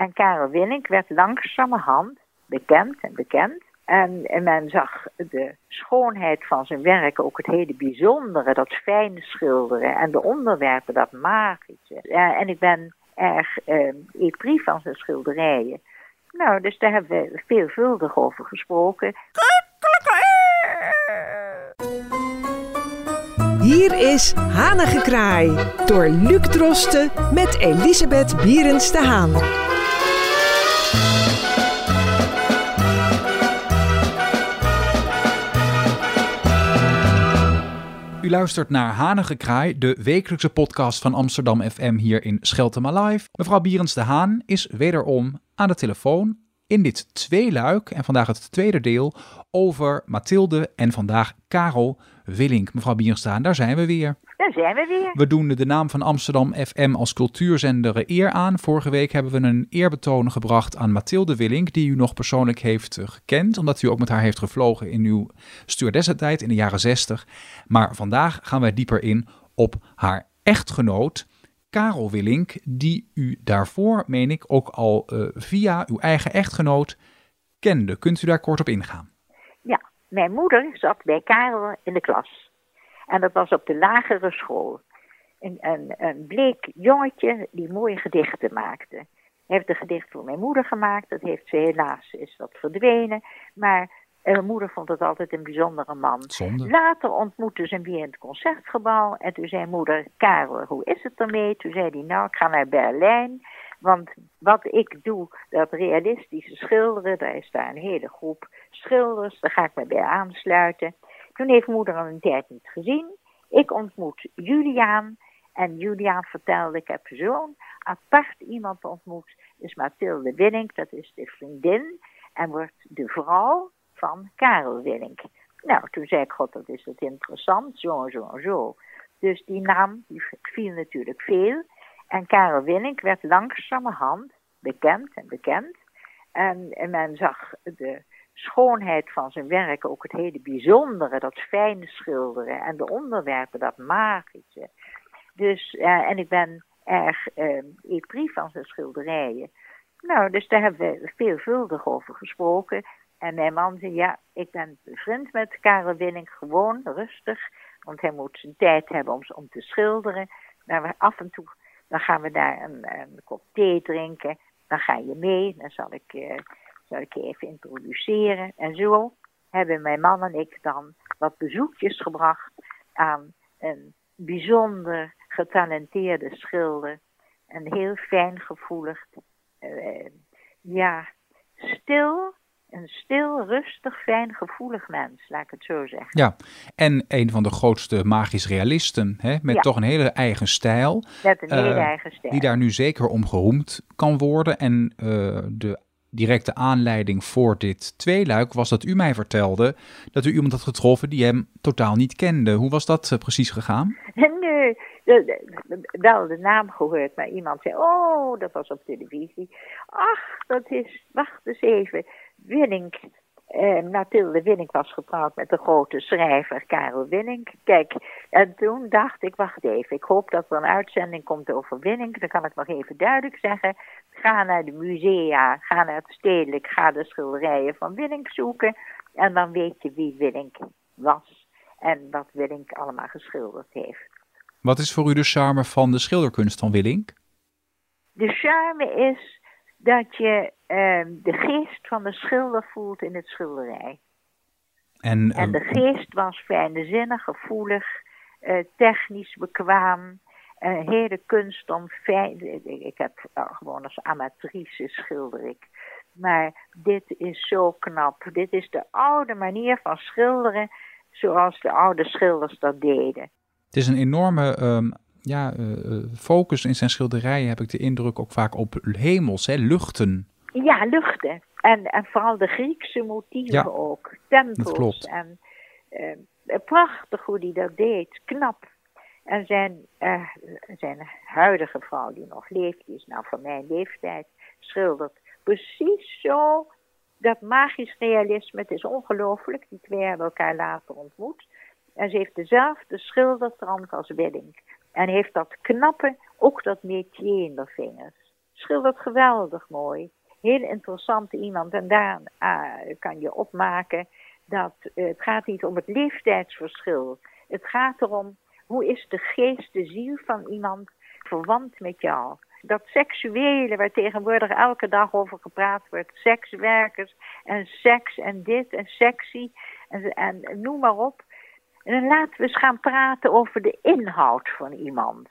En Karel Willink werd langzamerhand bekend en bekend. En, en men zag de schoonheid van zijn werk, ook het hele bijzondere, dat fijne schilderen en de onderwerpen, dat magische. en ik ben erg eh, épris van zijn schilderijen. Nou, dus daar hebben we veelvuldig over gesproken. Hier is Hanengekraai door Luc Drosten met Elisabeth Bierens de Haan. Luistert naar Hanengekraai, de wekelijkse podcast van Amsterdam FM hier in Scheltem Live. Mevrouw Bierens de Haan is wederom aan de telefoon in dit tweeluik en vandaag het tweede deel over Mathilde en vandaag Karel Willink. Mevrouw Bierenstaan, daar zijn we weer. Daar zijn we weer. We doen de naam van Amsterdam FM als cultuurzender eer aan. Vorige week hebben we een eerbetoon gebracht aan Mathilde Willink, die u nog persoonlijk heeft eh, gekend, omdat u ook met haar heeft gevlogen in uw stewardessentijd in de jaren 60. Maar vandaag gaan wij dieper in op haar echtgenoot, Karel Willink, die u daarvoor, meen ik, ook al uh, via uw eigen echtgenoot kende. Kunt u daar kort op ingaan? Ja, mijn moeder zat bij Karel in de klas. En dat was op de lagere school. Een, een, een bleek jongetje die mooie gedichten maakte. Hij heeft een gedicht voor mijn moeder gemaakt. Dat heeft ze helaas, is dat verdwenen. Maar en mijn moeder vond het altijd een bijzondere man. Zonde. Later ontmoetten ze hem weer in het concertgebouw. En toen zei moeder, Karel, hoe is het ermee? Toen zei hij, nou, ik ga naar Berlijn. Want wat ik doe, dat realistische schilderen, daar is daar een hele groep schilders. Daar ga ik me bij aansluiten. Toen heeft moeder al een tijd niet gezien. Ik ontmoet Juliaan. En Juliaan vertelde, ik heb zo'n apart iemand ontmoet. Dus Mathilde Winning, dat is de vriendin. En wordt de vrouw van Karel Willink. Nou, toen zei ik, god, dat is het interessant, zo en zo en zo. Dus die naam die viel natuurlijk veel. En Karel Willink werd langzamerhand bekend en bekend. En, en men zag de schoonheid van zijn werk, ook het hele bijzondere, dat fijne schilderen en de onderwerpen, dat magische. Dus, uh, en ik ben erg uh, épris van zijn schilderijen. Nou, dus daar hebben we veelvuldig over gesproken. En mijn man zei, ja, ik ben bevriend met Karel Winning, gewoon rustig. Want hij moet zijn tijd hebben om, om te schilderen. Maar we af en toe, dan gaan we daar een, een kop thee drinken. Dan ga je mee, dan zal ik, uh, zal ik je even introduceren. En zo hebben mijn man en ik dan wat bezoekjes gebracht aan een bijzonder getalenteerde schilder. Een heel fijngevoelig, uh, ja, stil een stil, rustig, fijn, gevoelig mens, laat ik het zo zeggen. Ja, en een van de grootste magisch realisten, hè, met toch een hele eigen stijl. Met een hele uh, eigen stijl. Die daar nu zeker om geroemd kan worden. En uh, de directe aanleiding voor dit tweeluik was dat u mij vertelde dat u iemand had getroffen die hem totaal niet kende. Hoe was dat uh, precies gegaan? Nee, wel de naam gehoord, maar iemand zei, oh, dat was op televisie. Ach, dat is, wacht eens even, Willink, eh, Mathilde Willink was getrouwd met de grote schrijver Karel Willink. Kijk, en toen dacht ik, wacht even, ik hoop dat er een uitzending komt over Willink. Dan kan ik nog even duidelijk zeggen. Ga naar de musea, ga naar het stedelijk, ga de schilderijen van Willink zoeken. En dan weet je wie Willink was en wat Willink allemaal geschilderd heeft. Wat is voor u de charme van de schilderkunst van Willink? De charme is dat je uh, de geest van de schilder voelt in het schilderij. En, en de ehm, geest was fijnzinnig, gevoelig, uh, technisch bekwaam. Een hele kunst om fijn. Ik heb gewoon als amatrice schilder ik. Maar dit is zo knap. Dit is de oude manier van schilderen zoals de oude schilders dat deden. Het is een enorme um, ja, uh, focus in zijn schilderijen, heb ik de indruk, ook vaak op hemels, hè, luchten. Ja, luchten. En, en vooral de Griekse motieven ja, ook. Tempels. En uh, prachtig hoe hij dat deed. Knap. En zijn, uh, zijn huidige vrouw die nog leeft, die is nou van mijn leeftijd, schildert precies zo dat magisch realisme. Het is ongelooflijk. Die twee hebben elkaar later ontmoet. En ze heeft dezelfde schildertrand als Wedding. En heeft dat knappe, ook dat métier in de vingers. schildert geweldig mooi. Heel interessant iemand. En daar ah, kan je opmaken dat eh, het gaat niet om het leeftijdsverschil. Het gaat erom hoe is de geest, de ziel van iemand verwant met jou. Dat seksuele waar tegenwoordig elke dag over gepraat wordt. Sekswerkers en seks en dit en sexy en, en noem maar op. En dan laten we eens gaan praten over de inhoud van iemand.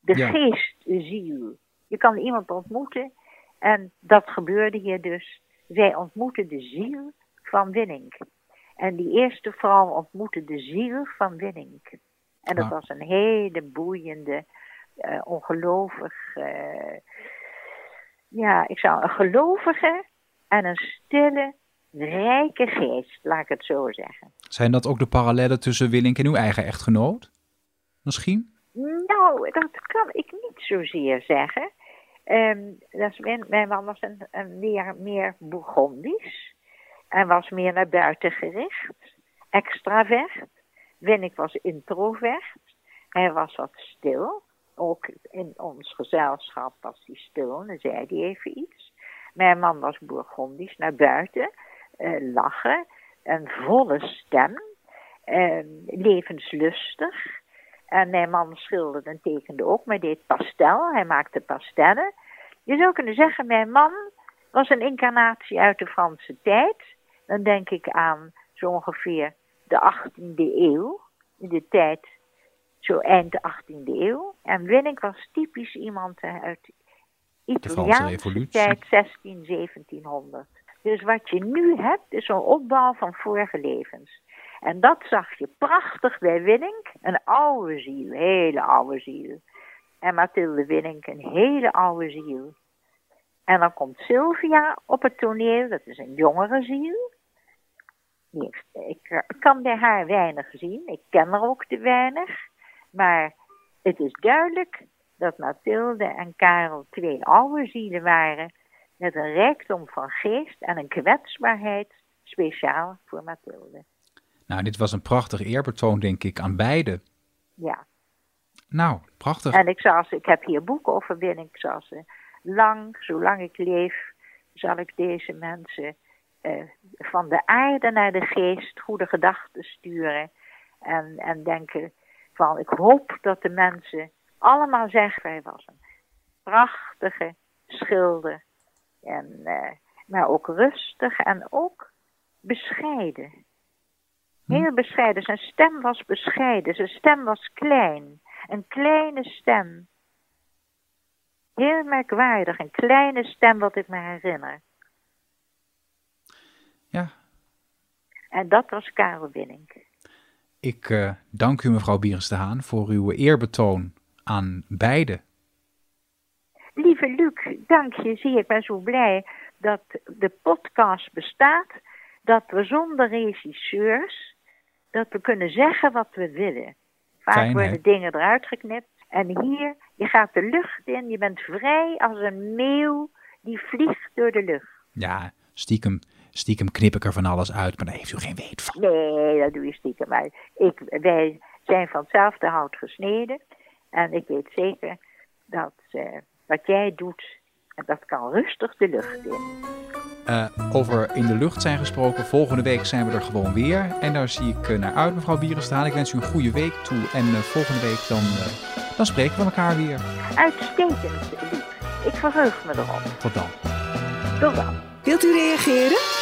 De Ja. geest, de ziel. Je kan iemand ontmoeten en dat gebeurde hier dus. Zij ontmoette de ziel van Winning. En die eerste vrouw ontmoette de ziel van Winning. En dat was een hele boeiende, ongelovig, eh, ja, ik zou een gelovige en een stille, rijke geest, laat ik het zo zeggen. Zijn dat ook de parallellen tussen Willink en uw eigen echtgenoot? Misschien? Nou, dat kan ik niet zozeer zeggen. Ehm, dat is, mijn, mijn man was een, een meer, meer Bourgondisch. En was meer naar buiten gericht. Extravert. Winnik was introvert. Hij was wat stil. Ook in ons gezelschap was hij stil. Dan zei hij even iets. Mijn man was Bourgondisch naar buiten. eh, lachen. Een volle stem. ehm, levenslustig. En mijn man schilderde en tekende ook, maar deed pastel. Hij maakte pastellen. Je zou kunnen zeggen, mijn man was een incarnatie uit de Franse tijd. Dan denk ik aan zo ongeveer de 18e eeuw. In de tijd, zo eind de 18e eeuw. En Winnik was typisch iemand uit Italiaanse tijd, 16, 1700. Dus wat je nu hebt, is een opbouw van vorige levens. En dat zag je prachtig bij Winning. Een oude ziel, hele oude ziel. En Mathilde Winning, een hele oude ziel. En dan komt Sylvia op het toneel, dat is een jongere ziel. Ik eh, kan bij haar weinig zien, ik ken er ook te weinig. Maar het is duidelijk dat Mathilde en Karel twee oude zielen waren. Met een rijkdom van geest en een kwetsbaarheid speciaal voor Mathilde. Nou, dit was een prachtig eerbetoon, denk ik, aan beide. Ja. Nou, prachtig. En ik, zal ze, ik heb hier boeken over binnen. Ik zal ze lang, zolang ik leef, zal ik deze mensen eh, van de aarde naar de geest goede gedachten sturen. En, en denken van, ik hoop dat de mensen allemaal zeggen, hij was een prachtige schilder. En, eh, maar ook rustig en ook bescheiden. Heel bescheiden. Zijn stem was bescheiden. Zijn stem was klein. Een kleine stem. Heel merkwaardig. Een kleine stem wat ik me herinner. Ja, En dat was Karel Winning. ik eh, dank u mevrouw Bierens de Haan voor uw eerbetoon aan beide. Lieve Luc, dank je zeer. Ik ben zo blij dat de podcast bestaat. Dat we zonder regisseurs, dat we kunnen zeggen wat we willen. Vaak Fijn, worden dingen eruit geknipt. En hier, je gaat de lucht in. Je bent vrij als een meeuw die vliegt door de lucht. Ja, stiekem, stiekem knip ik er van alles uit, maar daar heeft u geen weet van. Nee, dat doe je stiekem. Maar ik, wij zijn van hetzelfde hout gesneden. En ik weet zeker dat eh, wat jij doet, dat kan rustig de lucht in. Eh, over in de lucht zijn gesproken, volgende week zijn we er gewoon weer. En daar zie ik eh, naar uit, mevrouw Bierens de Haan. Ik wens u een goede week toe. En volgende week dan, dan spreken we elkaar weer. Uitstekend, lief. Ik verheug me erop. Tot dan. Tot dan. Wilt u reageren?